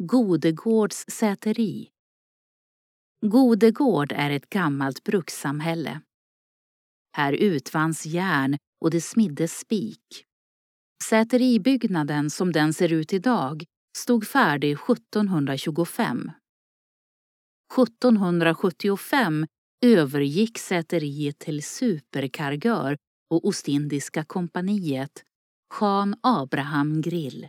Godegårds säteri. Godegård är ett gammalt brukssamhälle. Här utvanns järn och det smiddes spik. Säteribyggnaden som den ser ut idag stod färdig 1725. 1775 övergick säteriet till superkargör och Ostindiska kompaniet, Jan Abraham Grill.